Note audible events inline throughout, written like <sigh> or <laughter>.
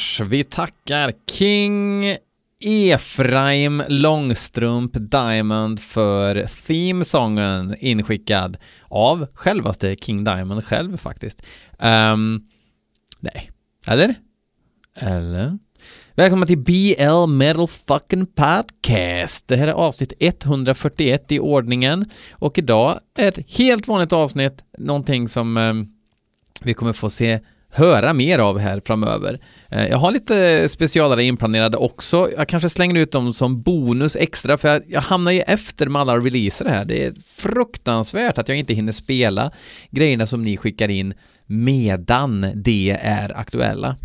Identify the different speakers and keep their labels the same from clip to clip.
Speaker 1: Trovars, vi tackar King Efraim Långstrump Diamond för themesången inskickad av självaste King Diamond själv faktiskt. Um, nej, eller? Eller? Välkomna till BL Metal Fucking Podcast. Det här är avsnitt 141 i ordningen och idag är ett helt vanligt avsnitt, någonting som um, vi kommer få se höra mer av här framöver. Eh, jag har lite specialare inplanerade också. Jag kanske slänger ut dem som bonus extra för jag, jag hamnar ju efter med alla releaser här. Det är fruktansvärt att jag inte hinner spela grejerna som ni skickar in medan de är aktuella.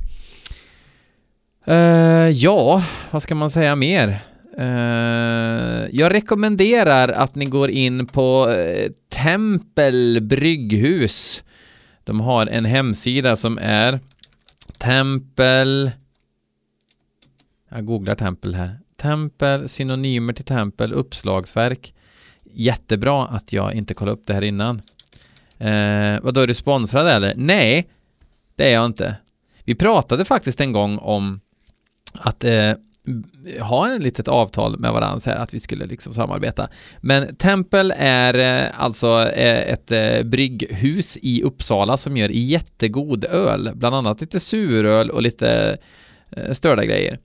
Speaker 1: Uh, ja, vad ska man säga mer? Uh, jag rekommenderar att ni går in på uh, Tempel Brygghus de har en hemsida som är tempel... Jag googlar tempel här. Tempel, synonymer till tempel, uppslagsverk. Jättebra att jag inte kollade upp det här innan. Eh, vadå, är du sponsrad eller? Nej, det är jag inte. Vi pratade faktiskt en gång om att eh, ha en litet avtal med varandra så här att vi skulle liksom samarbeta. Men Tempel är eh, alltså eh, ett eh, brygghus i Uppsala som gör jättegod öl, bland annat lite suröl och lite störda grejer.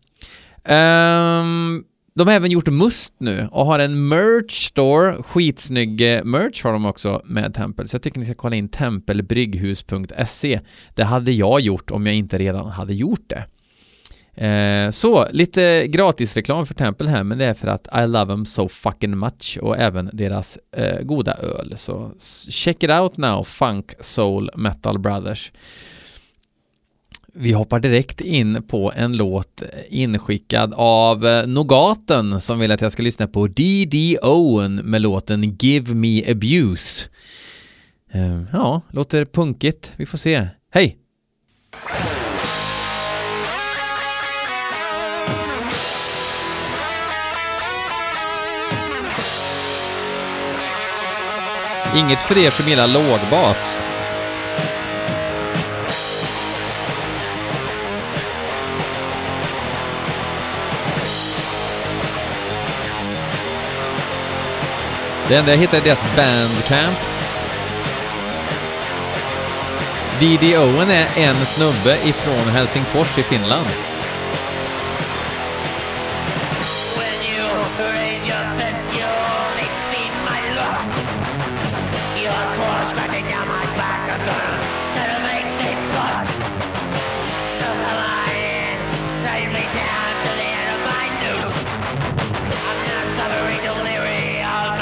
Speaker 1: Um, de har även gjort must nu och har en merch store, skitsnygg merch har de också med Tempel, så jag tycker ni ska kolla in tempelbrygghus.se. Det hade jag gjort om jag inte redan hade gjort det. Eh, så, lite gratisreklam för Temple här, men det är för att I love them so fucking much och även deras eh, goda öl. Så check it out now, Funk Soul Metal Brothers. Vi hoppar direkt in på en låt eh, inskickad av eh, Nogaten som vill att jag ska lyssna på D.D. Owen med låten Give Me Abuse. Eh, ja, låter punkigt. Vi får se. Hej! Inget för er som gillar lågbas. Det enda jag hittade är deras bandcamp. D.D. Owen är en snubbe ifrån Helsingfors i Finland.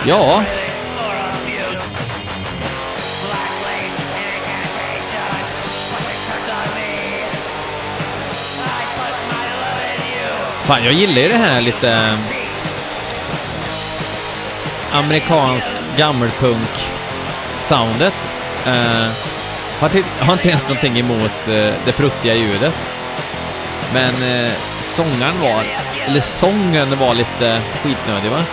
Speaker 1: Ja. Fan, jag gillar ju det här lite eh, amerikansk gammelpunk-soundet. Uh, eh, har, har, inte ens någonting emot uh, det pruttiga ljudet. Men uh, sångaren var, eller sången var lite skitnödig va?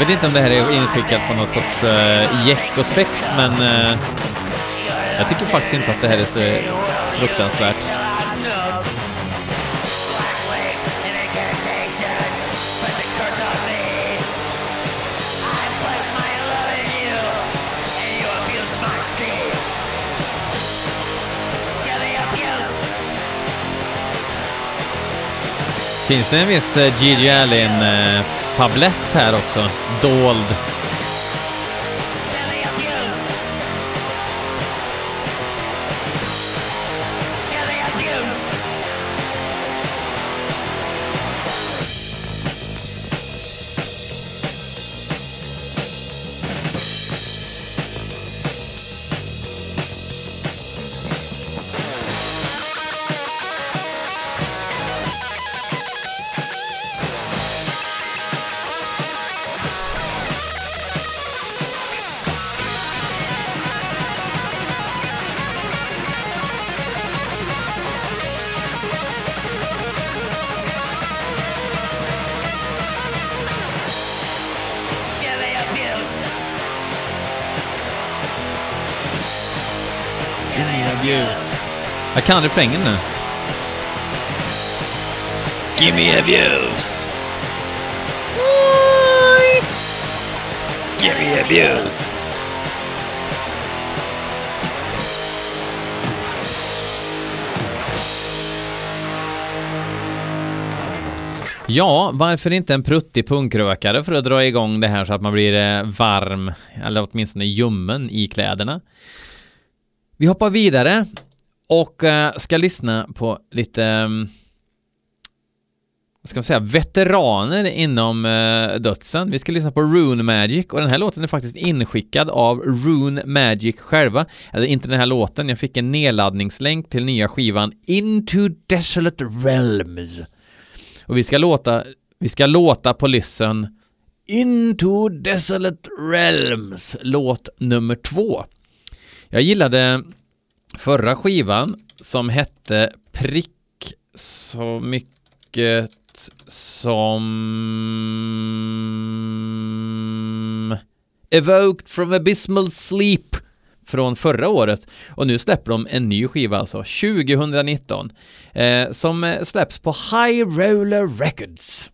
Speaker 1: Vet inte om det här är inskickat på någon sorts uh, jäck och spex, men uh, jag tycker faktiskt inte att det här är så fruktansvärt. Finns det en viss eh, Gigi Allen fabless här också, dold.
Speaker 2: Abuse.
Speaker 1: Jag kan refrängen nu.
Speaker 2: Give me abuse. Give me abuse.
Speaker 1: Ja, varför inte en pruttig punkrökare för att dra igång det här så att man blir eh, varm, eller åtminstone ljummen i kläderna. Vi hoppar vidare och eh, ska lyssna på lite, mm, vad ska man säga, veteraner inom eh, dödsen. Vi ska lyssna på Rune Magic och den här låten är faktiskt inskickad av Rune Magic själva. Eller inte den här låten, jag fick en nedladdningslänk till nya skivan Into Desolate Realms. Och vi ska låta, vi ska låta på lyssen Into Desolate Realms, låt nummer två. Jag gillade förra skivan som hette Prick så mycket som Evoked from Abysmal Sleep från förra året och nu släpper de en ny skiva alltså, 2019, eh, som eh, släpps på High Roller Records.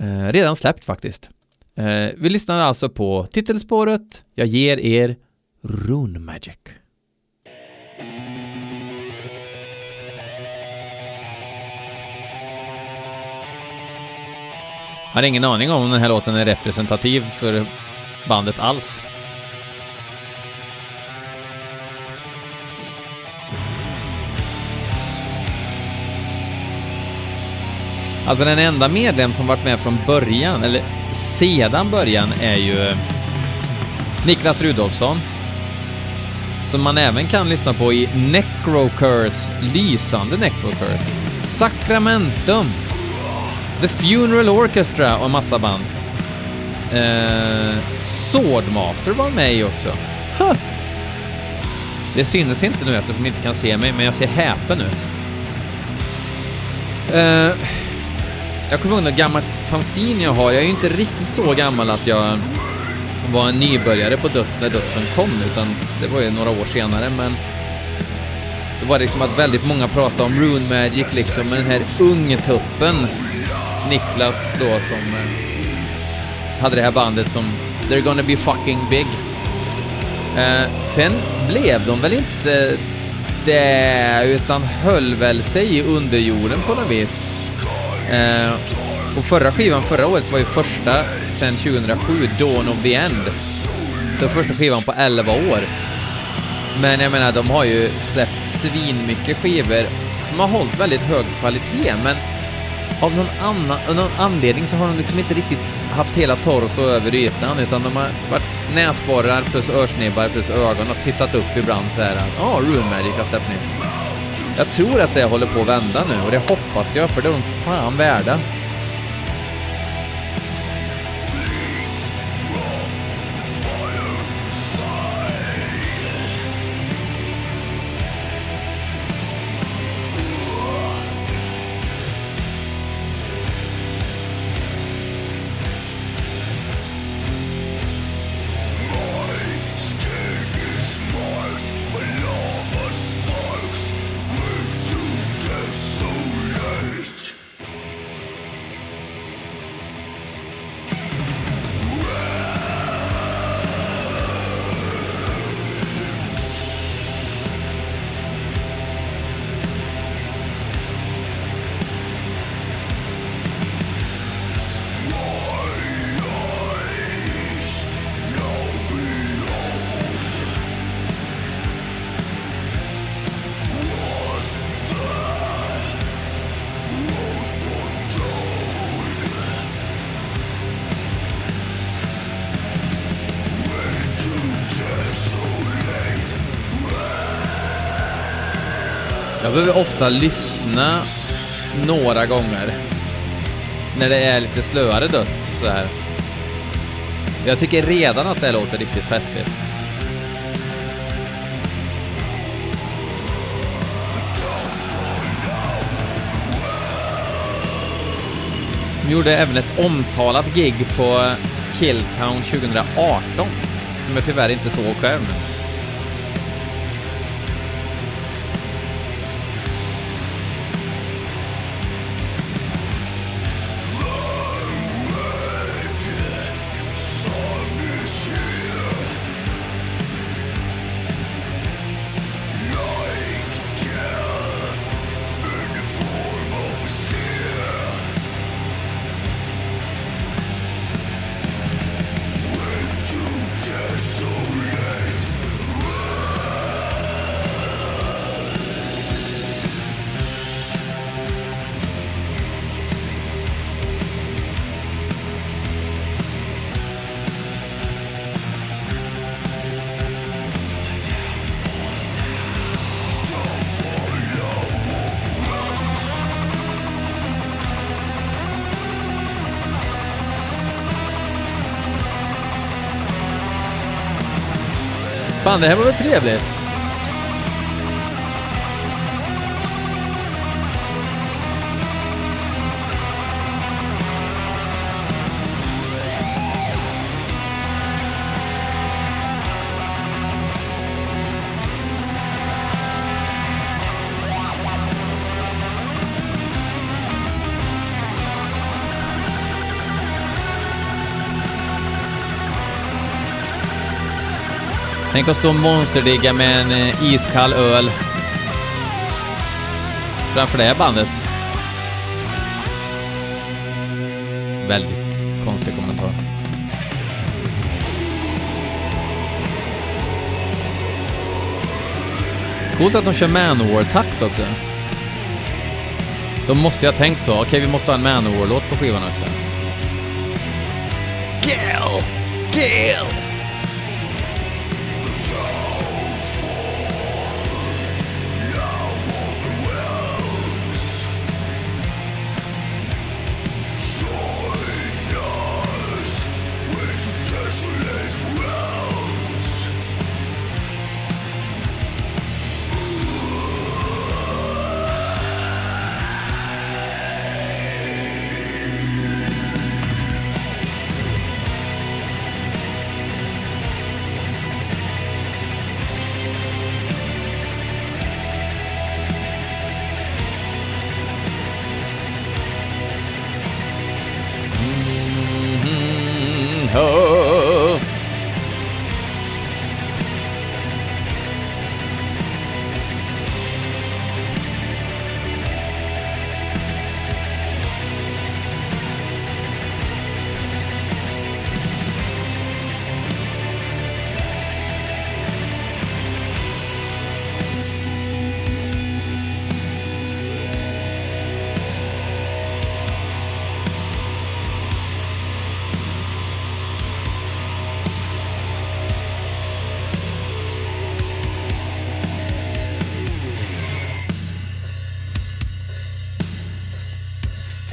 Speaker 1: Eh, redan släppt faktiskt. Eh, vi lyssnar alltså på titelspåret Jag ger er Rune Magic. Jag har ingen aning om den här låten är representativ för bandet alls. Alltså den enda medlem som varit med från början, eller sedan början, är ju eh, Niklas Rudolfsson. Som man även kan lyssna på i Necrocurse, lysande Necrocurse. Sacramentum, The Funeral Orchestra och en massa band. Eh, Swordmaster var med i också. Huh. Det synes inte nu eftersom ni inte kan se mig, men jag ser häpen ut. Eh, jag kommer ihåg något gammalt fanzine jag har. Jag är ju inte riktigt så gammal att jag var en nybörjare på Döds när Dödsen kom, utan det var ju några år senare, men Det var liksom att väldigt många pratade om Rune Magic liksom, med den här ungtuppen Niklas då som eh, hade det här bandet som They're gonna be fucking big. Eh, sen blev de väl inte det, utan höll väl sig i underjorden på något vis. Eh, och förra skivan förra året var ju första sen 2007, Dawn of the End. Så första skivan på 11 år. Men jag menar, de har ju släppt svinmycket skivor som har hållit väldigt hög kvalitet, men av någon, annan, av någon anledning så har de liksom inte riktigt haft hela torso över ytan, utan de har varit näsborrar plus örsnibbar plus ögon och tittat upp ibland så här att ja, oh, Room Magic har släppt nytt. Jag tror att det håller på att vända nu och det hoppas jag, för det är de fan värda. Jag behöver ofta lyssna några gånger när det är lite slöare döds så här. Jag tycker redan att det låter riktigt festligt. De gjorde även ett omtalat gig på Killtown 2018 som jag tyvärr inte såg själv. Fan, det här var väl trevligt? Tänk att stå monsterdigga med en eh, iskall öl framför det här bandet. Väldigt konstig kommentar. Coolt att de kör Manowar-takt också. De måste ju ha tänkt så. Okej, vi måste ha en Manowar-låt på skivan också.
Speaker 2: Kill! Kill!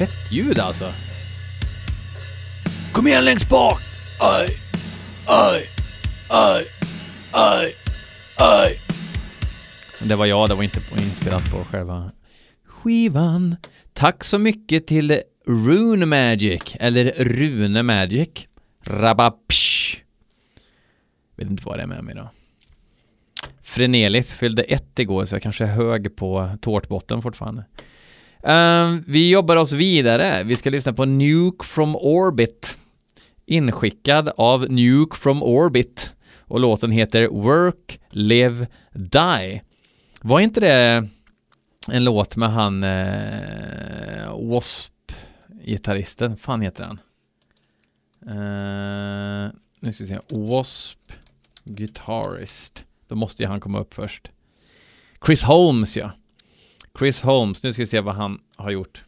Speaker 1: Fett ljud alltså.
Speaker 2: Kom igen längst bak! Aj! Aj! Aj! Aj! Aj!
Speaker 1: Det var jag, det var inte inspelat på själva skivan. Tack så mycket till Rune Magic, eller Rune Magic. Rabapsh. Vet inte vad det är med mig då. Frenelit fyllde ett igår så jag kanske är hög på tårtbotten fortfarande. Ehm, vi jobbar oss vidare. Vi ska lyssna på Nuke from Orbit. Inskickad av Nuke from Orbit. Och låten heter Work, Live, Die. Var inte det en låt med han eh, W.A.S.P. fan heter han? Uh, nu ska vi se, W.A.S.P. Guitarist. Då måste ju han komma upp först. Chris Holmes ja. Chris Holmes, nu ska vi se vad han har gjort.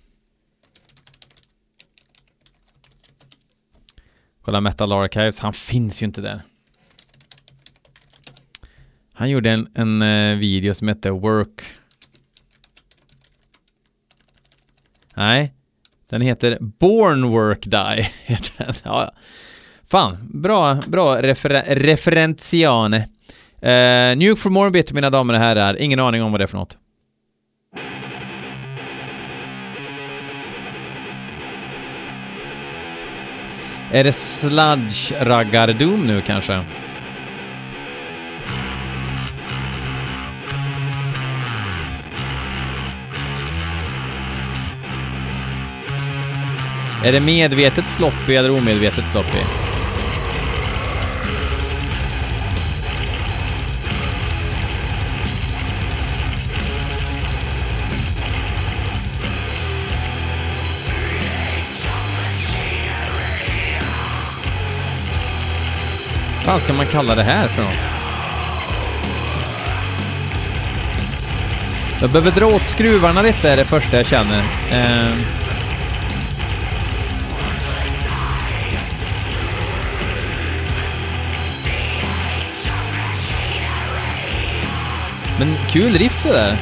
Speaker 1: Kolla Metal Archives, han finns ju inte där. Han gjorde en, en eh, video som hette Work. Nej, den heter Born Work Die. <laughs> Heter den. Ja, ja. Fan, bra, bra refer referentiane. Uh, Nuke for Morbit, mina damer och herrar. Ingen aning om vad det är för något. Är det Sludge Raggar Doom nu kanske? Är det medvetet sloppy eller omedvetet sloppy? Fan ska man kalla det här för något? Jag behöver dra åt skruvarna lite är det första jag känner. Eh, Men kul riff det där.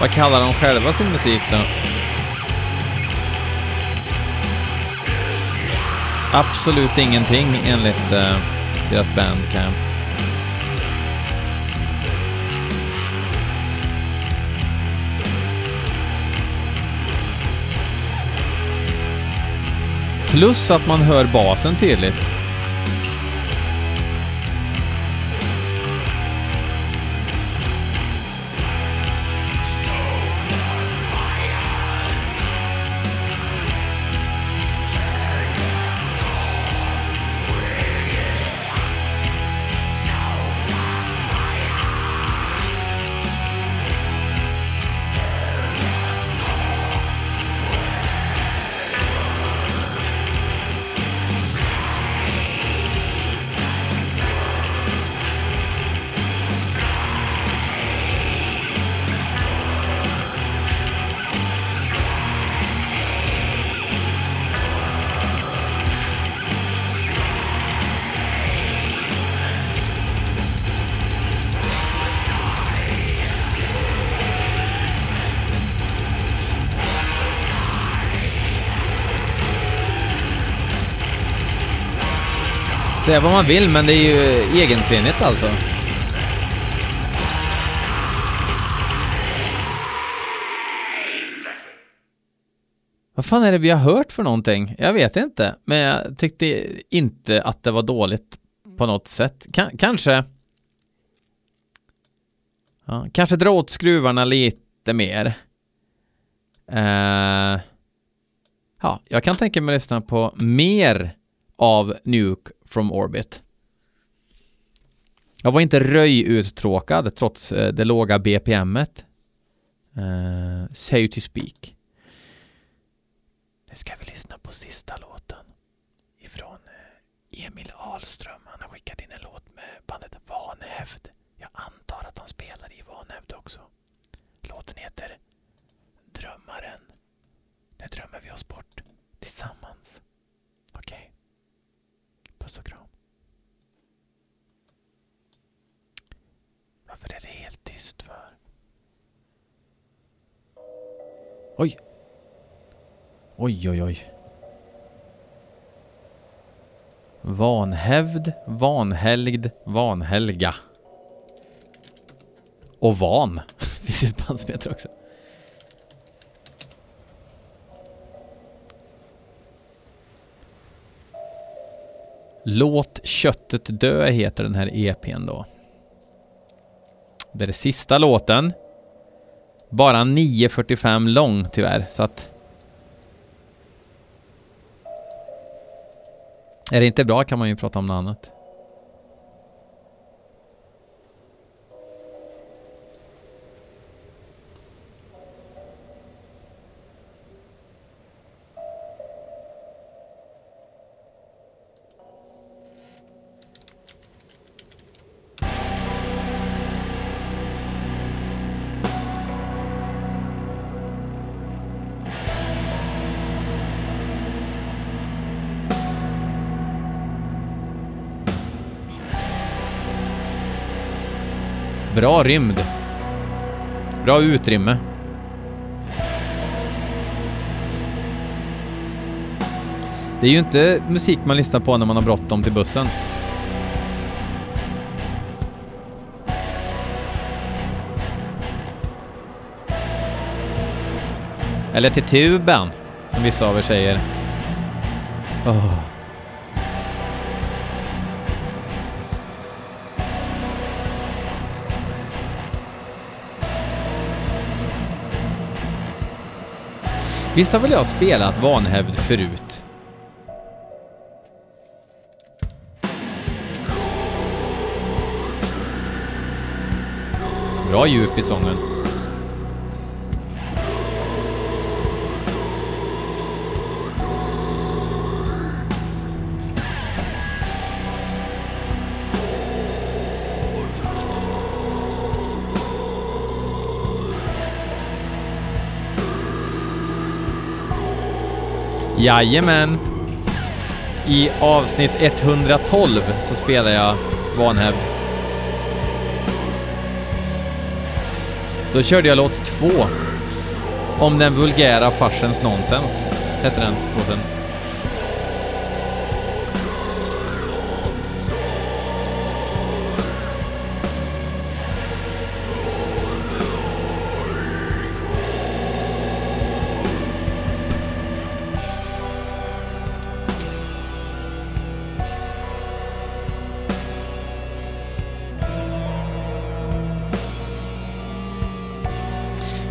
Speaker 1: Vad kallar de själva sin musik då? Absolut ingenting enligt eh, deras bandcamp. Plus att man hör basen tydligt. Säga vad man vill, men det är ju egensinnigt alltså. Vad fan är det vi har hört för någonting? Jag vet inte, men jag tyckte inte att det var dåligt på något sätt. K kanske... Ja, kanske dra åt skruvarna lite mer. Uh, ja, jag kan tänka mig att lyssna på mer av Nuke from Orbit. Jag var inte röj-uttråkad trots eh, det låga BPMet. Uh, eh, say to speak. Nu ska vi lyssna på sista låten ifrån eh, Emil Ahlström. Han har skickat in en låt med bandet Vanhävd. Jag antar att han spelar i Vanhävd också. Låten heter Drömmaren. Nu drömmer vi oss bort tillsammans. Okej. Okay. Puss och kram. Varför är det helt tyst för? Oj! Oj, oj, oj. Vanhävd, vanhelgd, vanhelga. Och van. <laughs> Finns ett band som heter också. Låt köttet dö heter den här EPn då. Det är det sista låten. Bara 9.45 lång tyvärr, så att... Är det inte bra kan man ju prata om något annat. Bra rymd. Bra utrymme. Det är ju inte musik man lyssnar på när man har bråttom till bussen. Eller till tuben, som vissa av er säger. Oh. Visst har väl jag spelat Vanhävd förut? Bra djup i sången. Jajamän. I avsnitt 112 så spelar jag Vanhävd. Då körde jag låt två. Om den vulgära farsens nonsens, hette den låten.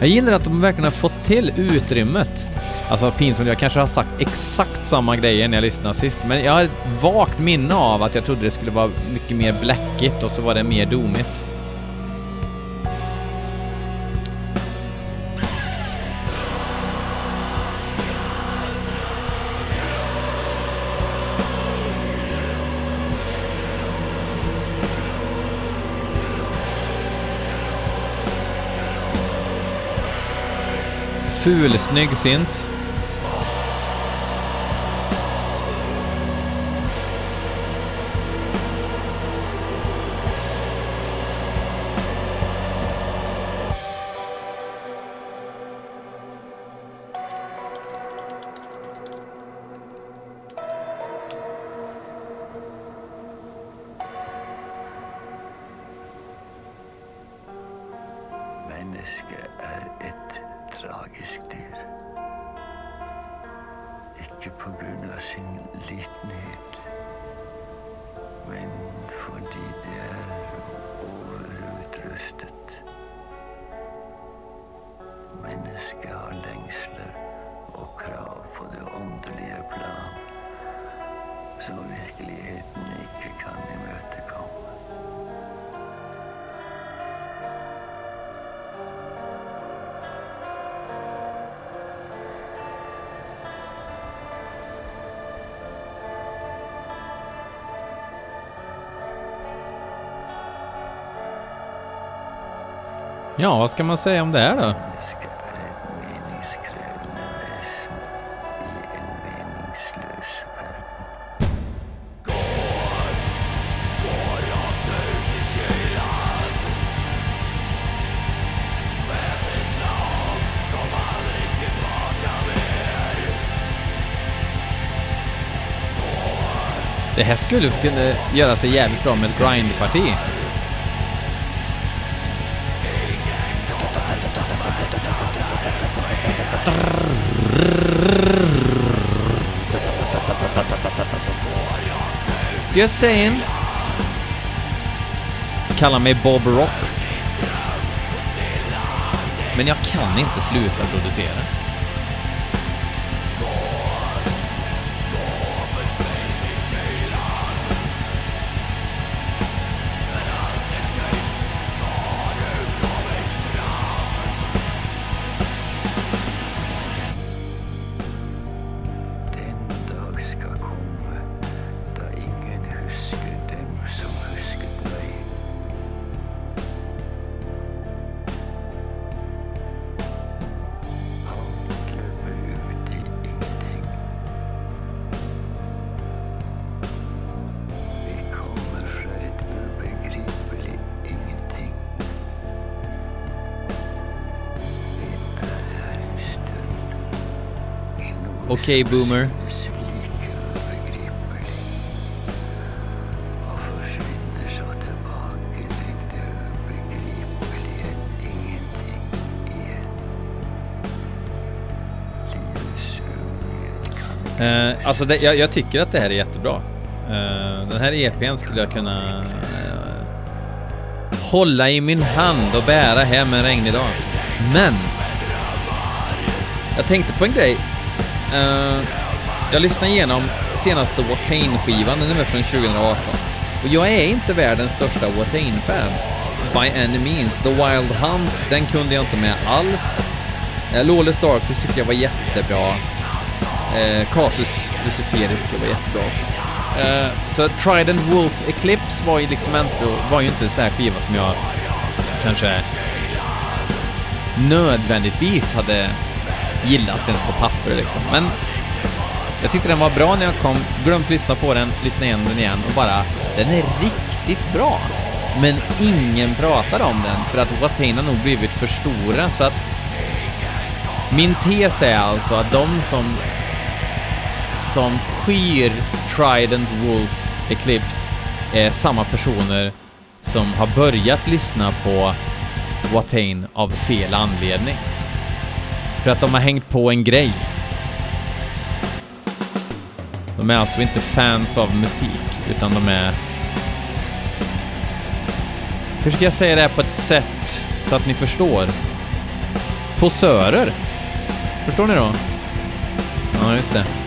Speaker 1: Jag gillar att de verkligen har fått till utrymmet. Alltså pinsamt, jag kanske har sagt exakt samma grejer när jag lyssnade sist, men jag har ett vagt minne av att jag trodde det skulle vara mycket mer bläckigt och så var det mer domigt. Fulsnygg synt.
Speaker 3: Människa har längsler och krav på det underliga plan, som verkligheten icke kan imøtekomme.
Speaker 1: Ja, vad ska man säga om det här då? Det här skulle kunna göra sig jävligt bra med ett grindparti. Just saying. Kalla mig Bob Rock. Men jag kan inte sluta producera. Okej,
Speaker 3: okay,
Speaker 1: boomer. Eh, alltså det, jag, jag tycker att det här är jättebra. Eh, den här EPn skulle jag kunna eh, hålla i min hand och bära hem en regnig dag. Men! Jag tänkte på en grej. Eh, jag lyssnade igenom senaste Watain-skivan, den är från 2018. Och jag är inte världens största Watain-fan. By any means. The Wild Hunt, den kunde jag inte med alls. Uh, Lawless Darkness tyckte jag var jättebra. Eh, Casus Luciferi tyckte jag var jättebra också. Uh, så Trident Wolf Eclipse var ju liksom inte, var ju inte en sån här skiva som jag kanske nödvändigtvis hade gillat ens på papper liksom. Men jag tyckte den var bra när jag kom, glömt lyssna på den, lyssna igen den igen och bara, den är riktigt bra. Men ingen pratar om den för att Watain har nog blivit för stora så att min tes är alltså att de som som skyr Trident Wolf Eclipse är samma personer som har börjat lyssna på Watain av fel anledning. För att de har hängt på en grej. De är alltså inte fans av musik, utan de är... Hur ska jag säga det här på ett sätt så att ni förstår? posörer. Förstår ni då? Ja, just det.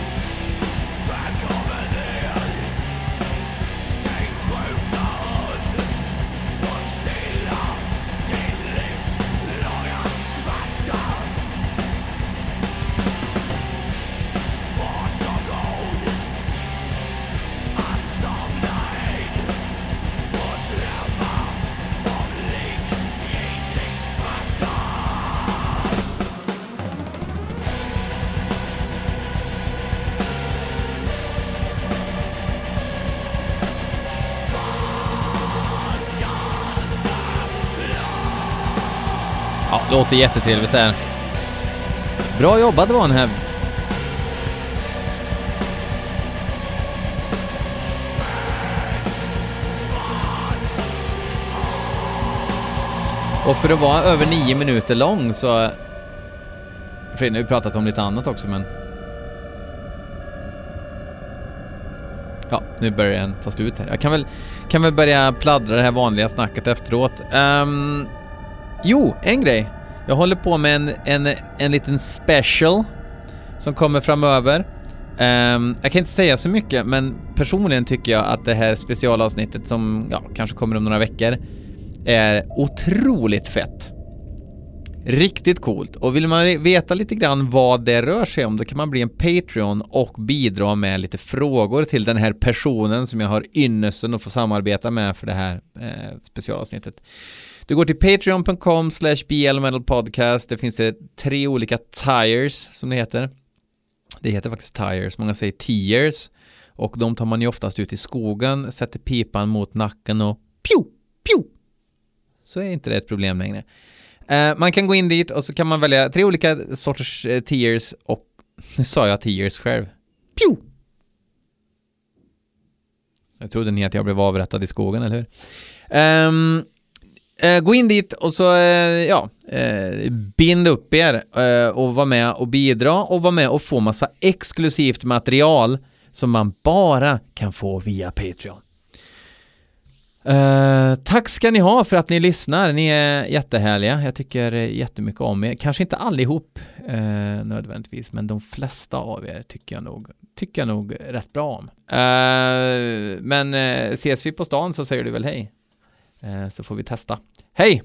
Speaker 1: Låter jättetrevligt där. Bra jobbat Vanhäv. Och för att vara över nio minuter lång så... För nu har vi pratat om lite annat också men... Ja, nu börjar den ta slut här. Jag kan väl, kan väl börja pladdra det här vanliga snacket efteråt. Ehm, Jo, en grej. Jag håller på med en, en, en liten special som kommer framöver. Um, jag kan inte säga så mycket, men personligen tycker jag att det här specialavsnittet som ja, kanske kommer om några veckor är otroligt fett. Riktigt coolt. Och vill man veta lite grann vad det rör sig om, då kan man bli en Patreon och bidra med lite frågor till den här personen som jag har ynnesten att få samarbeta med för det här eh, specialavsnittet. Du går till patreon.com slash blmetalpodcast. Det finns det tre olika tires som det heter. Det heter faktiskt tires, många säger tiers. Och de tar man ju oftast ut i skogen, sätter pipan mot nacken och pju, pju. Så är inte det ett problem längre. Eh, man kan gå in dit och så kan man välja tre olika sorters eh, tiers och nu sa jag tiers själv. Pju! Jag trodde ni att jag blev avrättad i skogen, eller hur? Ehm, Eh, gå in dit och så, eh, ja, eh, bind upp er eh, och var med och bidra och var med och få massa exklusivt material som man bara kan få via Patreon. Eh, tack ska ni ha för att ni lyssnar. Ni är jättehärliga. Jag tycker jättemycket om er. Kanske inte allihop eh, nödvändigtvis, men de flesta av er tycker jag nog, tycker jag nog rätt bra om. Eh, men ses vi på stan så säger du väl hej? Eh, så får vi testa. Hej!